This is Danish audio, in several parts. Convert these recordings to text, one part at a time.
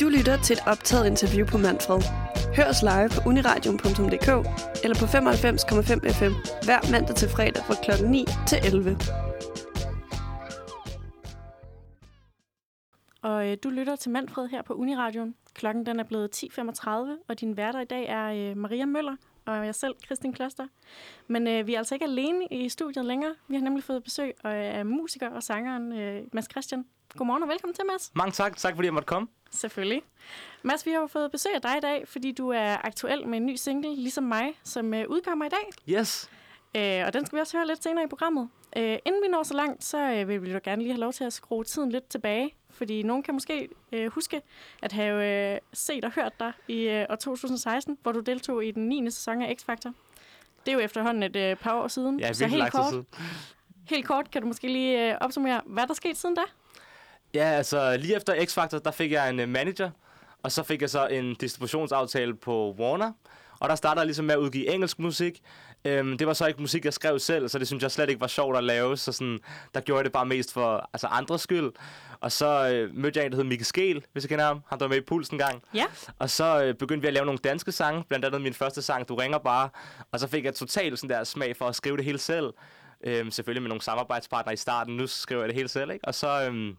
Du lytter til et optaget interview på Manfred. Hør os live på uniradion.dk eller på 95,5 FM hver mandag til fredag fra kl. 9 til 11. Og øh, du lytter til Manfred her på Uniradion. Klokken den er blevet 10.35, og din værter i dag er øh, Maria Møller og jeg selv, Kristin Kloster. Men øh, vi er altså ikke alene i studiet længere. Vi har nemlig fået besøg af musiker og sangeren øh, Mads Christian. Godmorgen og velkommen til, Mads. Mange tak. Tak fordi jeg måtte komme. Selvfølgelig. Mads, vi har jo fået besøg af dig i dag, fordi du er aktuel med en ny single, ligesom mig, som øh, udkommer i dag. Yes. Øh, og den skal vi også høre lidt senere i programmet. Øh, inden vi når så langt, så øh, vil vi jo gerne lige have lov til at skrue tiden lidt tilbage. Fordi nogen kan måske øh, huske at have øh, set og hørt dig i øh, år 2016, hvor du deltog i den 9. sæson af X-Factor. Det er jo efterhånden et øh, par år siden. Ja, så helt kort, siden. helt kort kan du måske lige øh, opsummere, hvad der skete siden da? Ja, altså lige efter X-Factor, der fik jeg en uh, manager, og så fik jeg så en distributionsaftale på Warner. Og der startede jeg ligesom med at udgive engelsk musik. Øhm, det var så ikke musik, jeg skrev selv, så det synes jeg slet ikke var sjovt at lave. Så sådan, der gjorde jeg det bare mest for altså, andres skyld. Og så øh, mødte jeg en, der hed Mikke Skel, hvis jeg kender ham. Han var med i Puls en gang. Ja. Og så øh, begyndte vi at lave nogle danske sange, blandt andet min første sang, Du ringer bare. Og så fik jeg totalt sådan der smag for at skrive det hele selv. Øhm, selvfølgelig med nogle samarbejdspartnere i starten. Nu skriver jeg det hele selv, ikke? Og så, øhm,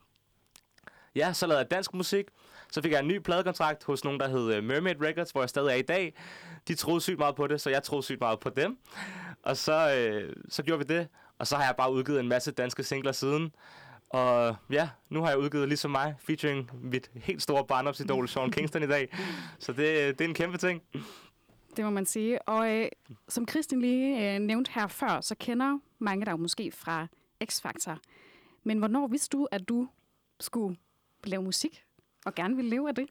ja, så lavede jeg dansk musik. Så fik jeg en ny pladekontrakt hos nogen, der hed øh, Mermaid Records, hvor jeg stadig er i dag. De troede sygt meget på det, så jeg troede sygt meget på dem. Og så, øh, så gjorde vi det. Og så har jeg bare udgivet en masse danske singler siden. Og ja, nu har jeg udgivet ligesom mig, featuring mit helt store barndomsidol, Sean Kingston i dag. Så det, øh, det er en kæmpe ting. Det må man sige. Og øh, som Kristin lige øh, nævnte her før, så kender mange dig måske fra X-Factor. Men hvornår vidste du, at du skulle lave musik og gerne ville leve af det?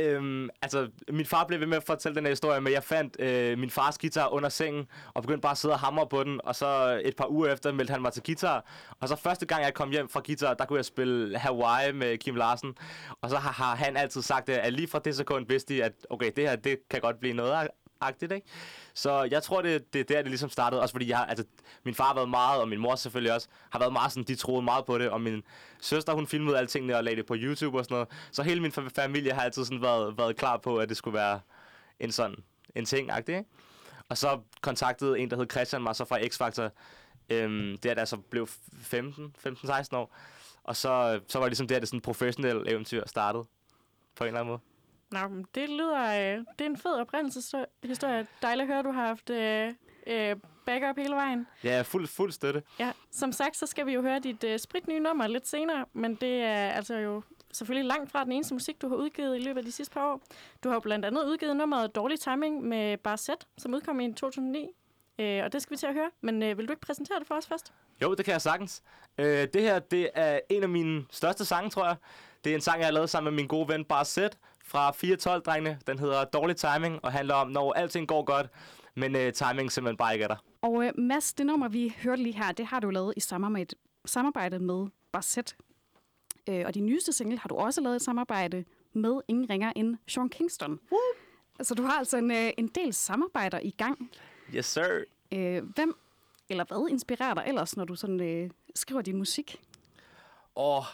Øhm, altså, min far blev ved med at fortælle den her historie, men jeg fandt øh, min fars guitar under sengen, og begyndte bare at sidde og hamre på den, og så et par uger efter meldte han mig til guitar, og så første gang jeg kom hjem fra guitar, der kunne jeg spille Hawaii med Kim Larsen, og så har, har han altid sagt, at lige fra det sekund vidste de, at okay, det her, det kan godt blive noget agtigt, ikke? Så jeg tror, det, det er der, det ligesom startede. Også fordi jeg har, altså, min far har været meget, og min mor selvfølgelig også, har været meget sådan, de troede meget på det. Og min søster, hun filmede alle tingene og lagde det på YouTube og sådan noget. Så hele min familie har altid sådan været, været klar på, at det skulle være en sådan en ting ikke? Og så kontaktede en, der hed Christian mig så fra X-Factor. Øhm, det er da så blev 15, 15-16 år. Og så, så var det ligesom der, det sådan professionelle eventyr startede. På en eller anden måde. Nå, men det lyder... Øh, det er en fed oprindelseshistorie. Dejligt at høre, at du har haft øh, øh, backup hele vejen. Ja, fuld, fuld støtte. Ja, som sagt, så skal vi jo høre dit øh, spritnye nummer lidt senere, men det er altså jo selvfølgelig langt fra den eneste musik, du har udgivet i løbet af de sidste par år. Du har jo blandt andet udgivet nummeret Dårlig Timing med Bar Set, som udkom i 2009. Øh, og det skal vi til at høre, men øh, vil du ikke præsentere det for os først? Jo, det kan jeg sagtens. Øh, det her, det er en af mine største sange, tror jeg. Det er en sang, jeg har lavet sammen med min gode ven Bar Fra 412-drengene. Den hedder Dårlig Timing og handler om, når alting går godt, men øh, timing simpelthen bare ikke er der. Og øh, Mads, det nummer, vi hørte lige her, det har du lavet i samarbejde, samarbejde med Barsett. Øh, og din nyeste single har du også lavet i samarbejde med ingen ringer end Sean Kingston. Woo! Så du har altså en, øh, en del samarbejder i gang. Yes, sir. Øh, hvem eller hvad inspirerer dig ellers, når du sådan øh, skriver din musik? Åh, oh,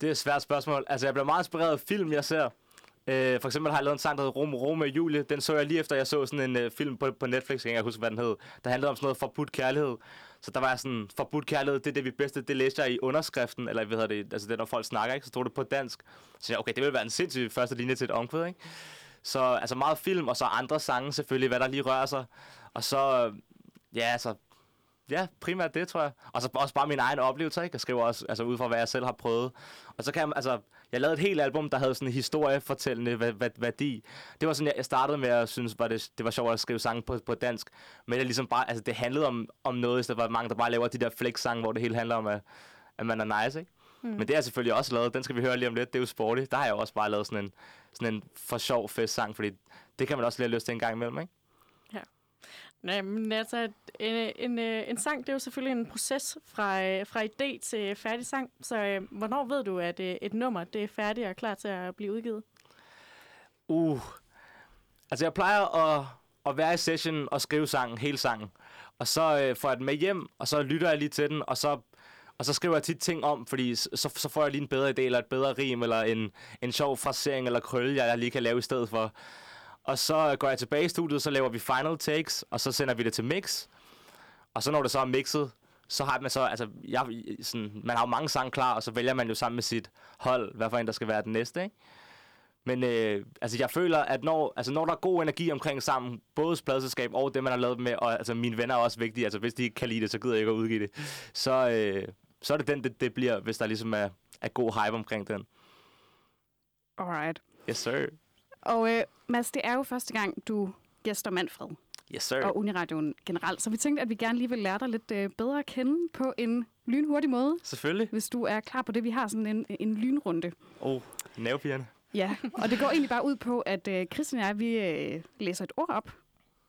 det er et svært spørgsmål. Altså, jeg bliver meget inspireret af film, jeg ser. Øh, for eksempel har jeg lavet en sang, der hedder Rom, Rom og Julie. Den så jeg lige efter, jeg så sådan en øh, film på, på Netflix. Jeg kan ikke huske, hvad den hed. Der handlede om sådan noget forbudt kærlighed. Så der var jeg sådan, forbudt kærlighed, det er det, vi bedste. Det læste jeg i underskriften, eller hvad hedder det, altså det, når folk snakker, ikke? Så stod det på dansk. Så jeg, okay, det vil være en sindssyg første linje til et omkvæd, ikke? Så altså meget film, og så andre sange selvfølgelig, hvad der lige rører sig. Og så, ja, altså, Ja, primært det, tror jeg. Og så også bare min egen oplevelse, ikke? Jeg skriver også altså, ud fra, hvad jeg selv har prøvet. Og så kan jeg, altså, jeg lavede et helt album, der havde sådan en historiefortællende værdi. Det var sådan, jeg startede med at synes, var det, det var sjovt at skrive sange på, på dansk. Men det, ligesom bare, altså, det handlede om, om noget, så der var mange, der bare laver de der flex-sange, hvor det hele handler om, at, at man er nice, ikke? Mm. Men det har jeg selvfølgelig også lavet. Den skal vi høre lige om lidt. Det er jo sporty. Der har jeg også bare lavet sådan en, sådan en for sjov fest-sang, fordi det kan man også lige have lyst til en gang imellem, ikke? Nej, men altså, en, en, øh, en sang, det er jo selvfølgelig en proces fra, øh, fra idé til færdig sang. Så øh, hvornår ved du, at øh, et nummer det er færdigt og klar til at blive udgivet? Uh, altså jeg plejer at, at være i session og skrive sangen, hele sangen. Og så øh, får jeg den med hjem, og så lytter jeg lige til den, og så Og så skriver jeg tit ting om, fordi så, så får jeg lige en bedre idé, eller et bedre rim, eller en, en sjov frasering eller krølle, jeg lige kan lave i stedet for. Og så går jeg tilbage i studiet, så laver vi final takes, og så sender vi det til mix. Og så når det så er mixet, så har man så, altså, jeg, sådan, man har jo mange sange klar, og så vælger man jo sammen med sit hold, hvad for en, der skal være den næste, ikke? Men øh, altså, jeg føler, at når, altså, når der er god energi omkring sammen, både pladselskab og det, man har lavet med, og altså, mine venner er også vigtige, altså hvis de ikke kan lide det, så gider jeg ikke at udgive det, så, øh, så er det den, det, det bliver, hvis der ligesom er, er god hype omkring den. Alright. Yes, sir. Og øh, Mads, det er jo første gang, du gæster Manfred Yes, sir. og Uniradioen generelt, så vi tænkte, at vi gerne lige vil lære dig lidt øh, bedre at kende på en lynhurtig måde, Selvfølgelig. hvis du er klar på det. Vi har sådan en, en lynrunde. Oh, nervepigerne. Ja, og det går egentlig bare ud på, at øh, Christian og jeg, vi øh, læser et ord op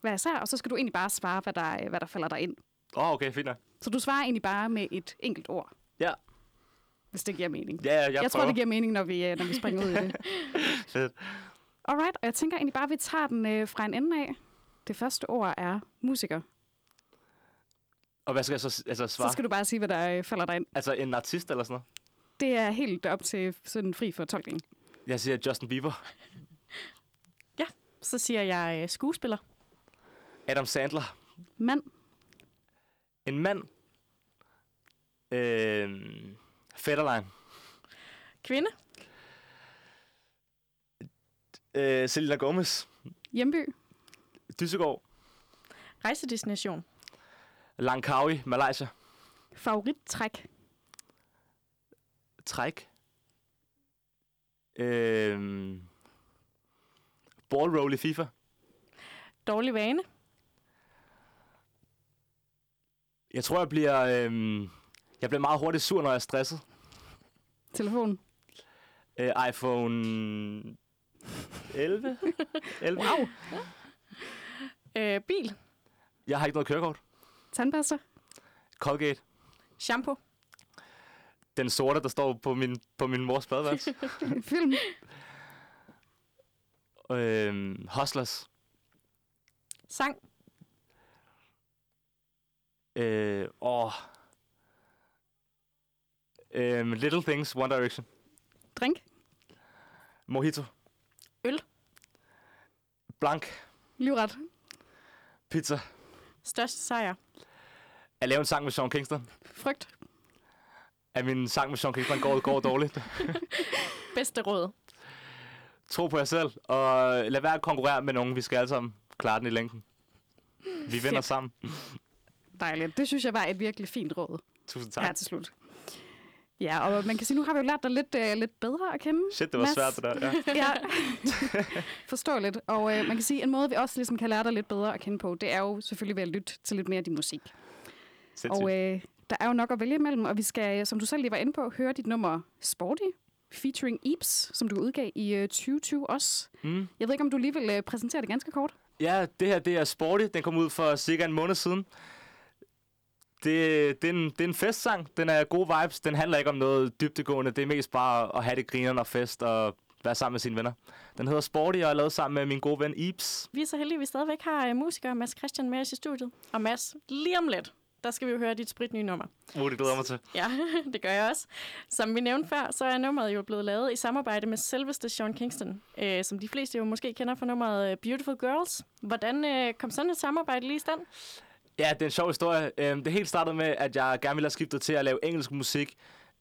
hver især, og så skal du egentlig bare svare, hvad der, øh, hvad der falder dig ind. Åh, oh, okay, fint nok. Så du svarer egentlig bare med et enkelt ord, Ja, hvis det giver mening. ja, jeg, Jeg, tror, det giver mening, når vi, øh, når vi springer ud i det. Fedt. Alright, og jeg tænker egentlig bare, at vi tager den øh, fra en ende af. Det første ord er musiker. Og hvad skal jeg så altså, svare? Så skal du bare sige, hvad der øh, falder dig ind. Altså en artist eller sådan noget? Det er helt op til sådan fri for tolkning. Jeg siger Justin Bieber. Så siger jeg øh, skuespiller. Adam Sandler. Mand, En mand. Øh, Fetterlein. Kvinde. Øh, Selena Gomez. hjemby, Dyssegård. Rejsedestination. Langkawi, Malaysia. favorittræk, Træk. Øh, ball roll i FIFA. Dårlig vane. Jeg tror, jeg bliver... Øh, jeg bliver meget hurtigt sur, når jeg er stresset. telefon, Øh, iPhone 11? 11? Wow. Øh, bil. Jeg har ikke noget kørekort. tandpasta, Colgate. Shampoo. Den sorte, der står på min, på min mors badeværelse. film, øhm, Hustlers. Sang. Øh, åh. Øhm, Little Things, One Direction. drink, Mojito. Øl. Blank. livret, Pizza. Største sejr. At lave en sang med Sean Kingston. frygt, At min sang med Sean Kingston går, går dårligt. Bedste råd. Tro på jer selv, og lad være at konkurrere med nogen. Vi skal alle sammen klare den i længden. Vi vinder sammen. dejligt. Det synes jeg var et virkelig fint råd Tusind her tak. til slut. Ja, og man kan sige, nu har vi jo lært dig lidt, uh, lidt bedre at kende. Shit, det var Mads. svært det der. Ja. Ja, forståeligt. Og øh, man kan sige, en måde, vi også ligesom kan lære dig lidt bedre at kende på, det er jo selvfølgelig ved at lytte til lidt mere af din musik. Sindssygt. Og øh, der er jo nok at vælge imellem, og vi skal, som du selv lige var inde på, høre dit nummer Sporty, featuring Eeps, som du udgav i øh, 2020 også. Mm. Jeg ved ikke, om du lige vil øh, præsentere det ganske kort? Ja, det her det er Sporty. Den kom ud for cirka en måned siden. Det, det, er en, det er en festsang. Den er gode vibes. Den handler ikke om noget dybtegående. Det er mest bare at have det grinerne og fest og være sammen med sine venner. Den hedder Sporty, og er lavet sammen med min gode ven Eeps. Vi er så heldige, at vi stadigvæk har øh, musiker Mads Christian med os i studiet. Og Mads, lige om lidt, der skal vi jo høre dit spritnye nummer. Uh, det glæder jeg mig til. Ja, det gør jeg også. Som vi nævnte før, så er nummeret jo blevet lavet i samarbejde med selveste Sean Kingston, øh, som de fleste jo måske kender fra nummeret øh, Beautiful Girls. Hvordan øh, kom sådan et samarbejde lige i stand? Ja, det er en sjov historie. Øhm, Det helt startede med, at jeg gerne ville have skiftet til at lave engelsk musik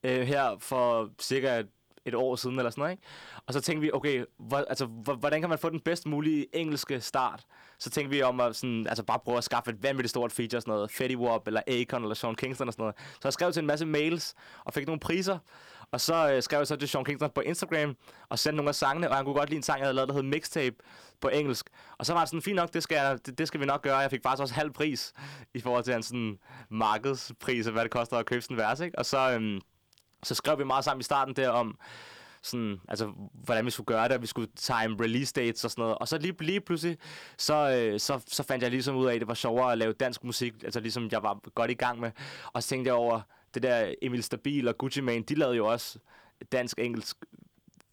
øh, her for cirka et, år siden eller sådan noget. Ikke? Og så tænkte vi, okay, hvor, altså, hvordan kan man få den bedst mulige engelske start? Så tænkte vi om at sådan, altså bare prøve at skaffe et vanvittigt stort feature, sådan noget Fetty Wap eller Akon eller Sean Kingston og sådan noget. Så jeg skrev til en masse mails og fik nogle priser. Og så øh, skrev jeg så til Sean Kingston på Instagram og sendte nogle af sangene, og han kunne godt lide en sang, jeg havde lavet, der hed Mixtape på engelsk. Og så var det sådan, fint nok, det skal, jeg, det, det skal vi nok gøre. Jeg fik faktisk også halv pris i forhold til hans sådan, markedspris, og hvad det koster at købe sådan en vers, ikke? Og så, øhm, så skrev vi meget sammen i starten der om, sådan, altså, hvordan vi skulle gøre det, og vi skulle time release dates og sådan noget. Og så lige, lige pludselig, så, øh, så, så fandt jeg ligesom ud af, at det var sjovere at lave dansk musik, altså ligesom jeg var godt i gang med. Og så tænkte jeg over, det der Emil Stabil og Gucci Mane, de lavede jo også dansk-engelsk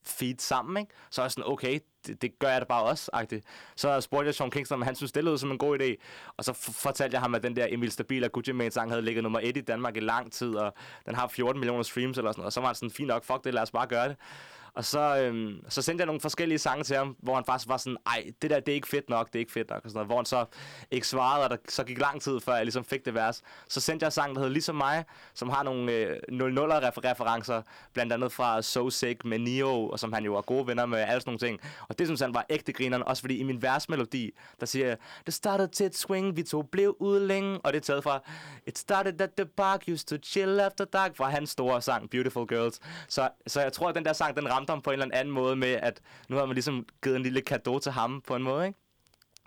feed sammen, ikke? Så er jeg sådan, okay, det, det gør jeg da bare også, agtigt. Så spurgte jeg Sean Kingston, om han synes, det lød som en god idé. Og så fortalte jeg ham, at den der Emil Stabil og Gucci Mane sang havde ligget nummer et i Danmark i lang tid, og den har 14 millioner streams eller sådan noget. Og så var det sådan, fint nok, fuck det, lad os bare gøre det. Og så, øhm, så sendte jeg nogle forskellige sange til ham, hvor han faktisk var sådan, ej, det der, det er ikke fedt nok, det er ikke fedt nok. Og sådan noget, hvor han så ikke svarede, og der så gik lang tid, før jeg ligesom fik det vers. Så sendte jeg sang, der hedder Ligesom mig, som har nogle øh, 00'er referencer, blandt andet fra So Sick med Neo, og som han jo er gode venner med, alle sådan nogle ting. Og det synes han var ægte grineren, også fordi i min versmelodi, der siger jeg, det startede til et swing, vi to blev ude længe, og det er taget fra It started at the park, used to chill after dark, fra hans store sang, Beautiful Girls. Så, så jeg tror, at den der sang, den ramte ham på en eller anden måde med, at nu har man ligesom givet en lille gave til ham på en måde, ikke?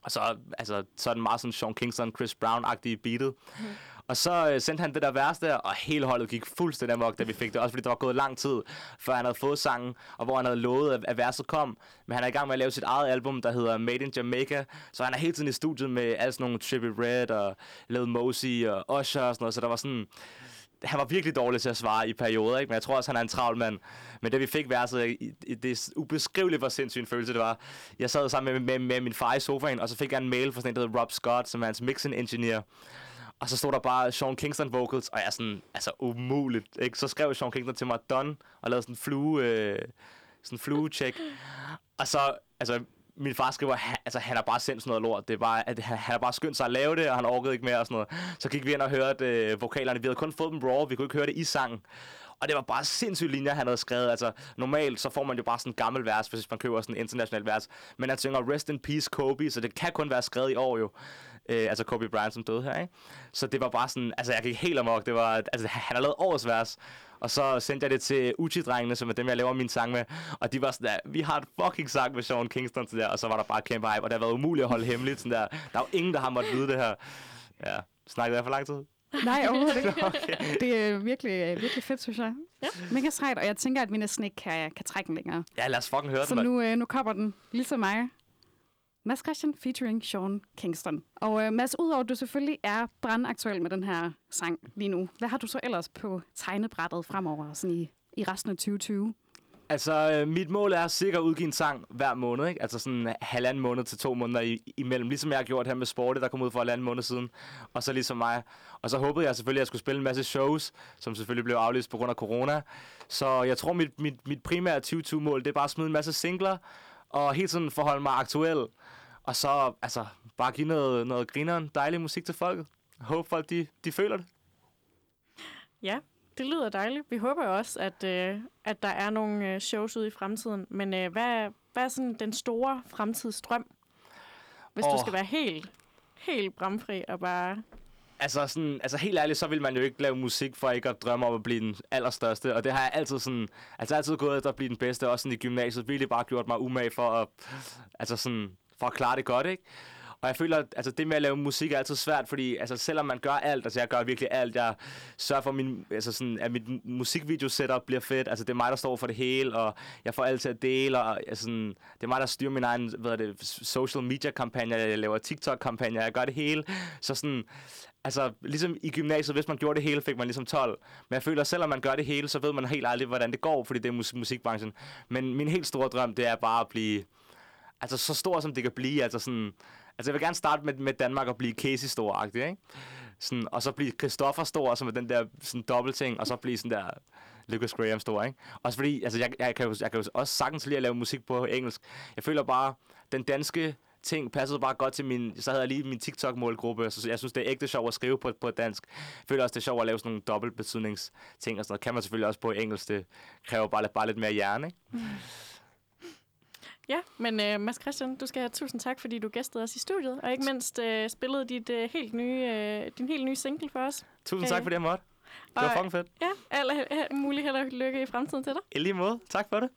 Og så, altså, så er den meget sådan Sean Kingston, Chris Brown-agtige beatet. Mm. Og så øh, sendte han det der værste, og hele holdet gik fuldstændig amok, da vi fik det. Også fordi der var gået lang tid, før han havde fået sangen, og hvor han havde lovet, at, at verset kom. Men han er i gang med at lave sit eget album, der hedder Made in Jamaica. Så han er hele tiden i studiet med alle sådan nogle Trippie Red og Lil Mosey og Usher og sådan noget. Så der var sådan han var virkelig dårlig til at svare i perioder, ikke? men jeg tror også, han er en travl mand. Men det vi fik værset, det er ubeskriveligt, hvor sindssygt en følelse det var. Jeg sad sammen med, med, med min far i sofaen, og så fik jeg en mail fra sådan en, der hedder Rob Scott, som er hans mixing engineer. Og så stod der bare Sean Kingston vocals, og jeg er sådan, altså umuligt. Ikke? Så skrev Sean Kingston til mig, done, og lavede sådan en flue, øh, sådan flue-check. Og så, altså, min far skriver, han, altså, han har bare sendt sådan noget lort. Det er bare, at han, han har bare skyndt sig at lave det, og han orkede ikke mere og sådan noget. Så gik vi ind og hørte øh, vokalerne. Vi havde kun fået dem raw, vi kunne ikke høre det i sangen. Og det var bare sindssygt linjer, han havde skrevet. Altså, normalt så får man jo bare sådan en gammel vers, hvis man køber sådan en international vers. Men han synger Rest in Peace Kobe, så det kan kun være skrevet i år jo. Øh, altså Kobe Bryant, som døde her, ikke? Så det var bare sådan, altså jeg gik helt amok. Det var, altså han har lavet årets vers. Og så sendte jeg det til Uchi-drengene, som er dem, jeg laver min sang med. Og de var sådan der, vi har et fucking sang med Sean Kingston til der. Og så var der bare kæmpe hype, og det har været umuligt at holde hemmeligt. Sådan der. der er jo ingen, der har måttet vide det her. Ja, snakkede jeg for lang tid? Nej, overhovedet ikke. okay. Det er virkelig, virkelig fedt, synes jeg. Ja. Mega sejt, og jeg tænker, at vi næsten ikke kan, kan trække den længere. Ja, lad os fucking høre så den. Så nu, øh, nu kommer den, ligesom mig. Mads Christian featuring Sean Kingston. Og øh, Mads, udover at du selvfølgelig er brandaktuel med den her sang lige nu, hvad har du så ellers på tegnebrættet fremover sådan i, i resten af 2020? Altså, øh, mit mål er sikkert at udgive en sang hver måned, ikke? Altså sådan halvanden måned til to måneder i, imellem. Ligesom jeg har gjort her med Sporty, der kom ud for halvanden måned siden. Og så ligesom mig. Og så håbede jeg selvfølgelig, at jeg skulle spille en masse shows, som selvfølgelig blev aflyst på grund af corona. Så jeg tror, mit, mit, mit primære 2020-mål, det er bare at smide en masse singler, og helt sådan forholde mig aktuel. Og så altså, bare give noget, noget grineren, dejlig musik til folket. Håber folk, de, de føler det. Ja, det lyder dejligt. Vi håber også, at, øh, at der er nogle øh, shows ude i fremtiden. Men øh, hvad, hvad er sådan den store fremtidsdrøm, hvis oh. du skal være helt, helt bramfri og bare... Altså, sådan, altså helt ærligt, så vil man jo ikke lave musik for ikke at drømme om at blive den allerstørste. Og det har jeg altid sådan, altså altid gået efter at blive den bedste, også sådan i gymnasiet. Virkelig bare gjort mig umage for at, altså sådan, for at klare det godt, ikke? Og jeg føler, at altså, det med at lave musik er altid svært, fordi altså, selvom man gør alt, altså jeg gør virkelig alt, jeg sørger for, min, altså, sådan, at mit musikvideo-setup bliver fedt, altså det er mig, der står for det hele, og jeg får alt til at dele, og altså, sådan, det er mig, der styrer min egen hvad det, social media-kampagne, jeg laver TikTok-kampagne, jeg gør det hele, så sådan, altså, ligesom i gymnasiet, hvis man gjorde det hele, fik man ligesom 12. Men jeg føler, at selvom man gør det hele, så ved man helt aldrig, hvordan det går, fordi det er mus- musikbranchen. Men min helt store drøm, det er bare at blive altså så stor, som det kan blive. Altså, sådan, altså jeg vil gerne starte med, med Danmark og blive Casey stor ikke? Sådan, og så blive Christoffer stor, som er den der sådan, dobbeltting, og så blive sådan der Lucas Graham stor, ikke? Også fordi, altså jeg, jeg, kan jo, jeg kan jo også sagtens lide at lave musik på engelsk. Jeg føler bare, den danske ting passede bare godt til min... Så havde jeg lige min TikTok-målgruppe, så jeg synes, det er ægte sjovt at skrive på, på dansk. Jeg føler også, det er sjovt at lave sådan nogle dobbeltbetydningsting og sådan noget. Kan man selvfølgelig også på engelsk. Det kræver bare, bare lidt mere hjerne, ikke? Mm. Ja, men uh, Mads Christian, du skal have tusind tak, fordi du gæstede os i studiet, og ikke mindst uh, spillede dit, uh, helt nye, uh, din helt nye single for os. Tusind tak, fordi jeg måtte. Det var fucking fedt. Ja, alt muligt held og lykke i fremtiden til dig. I lige måde. Tak for det.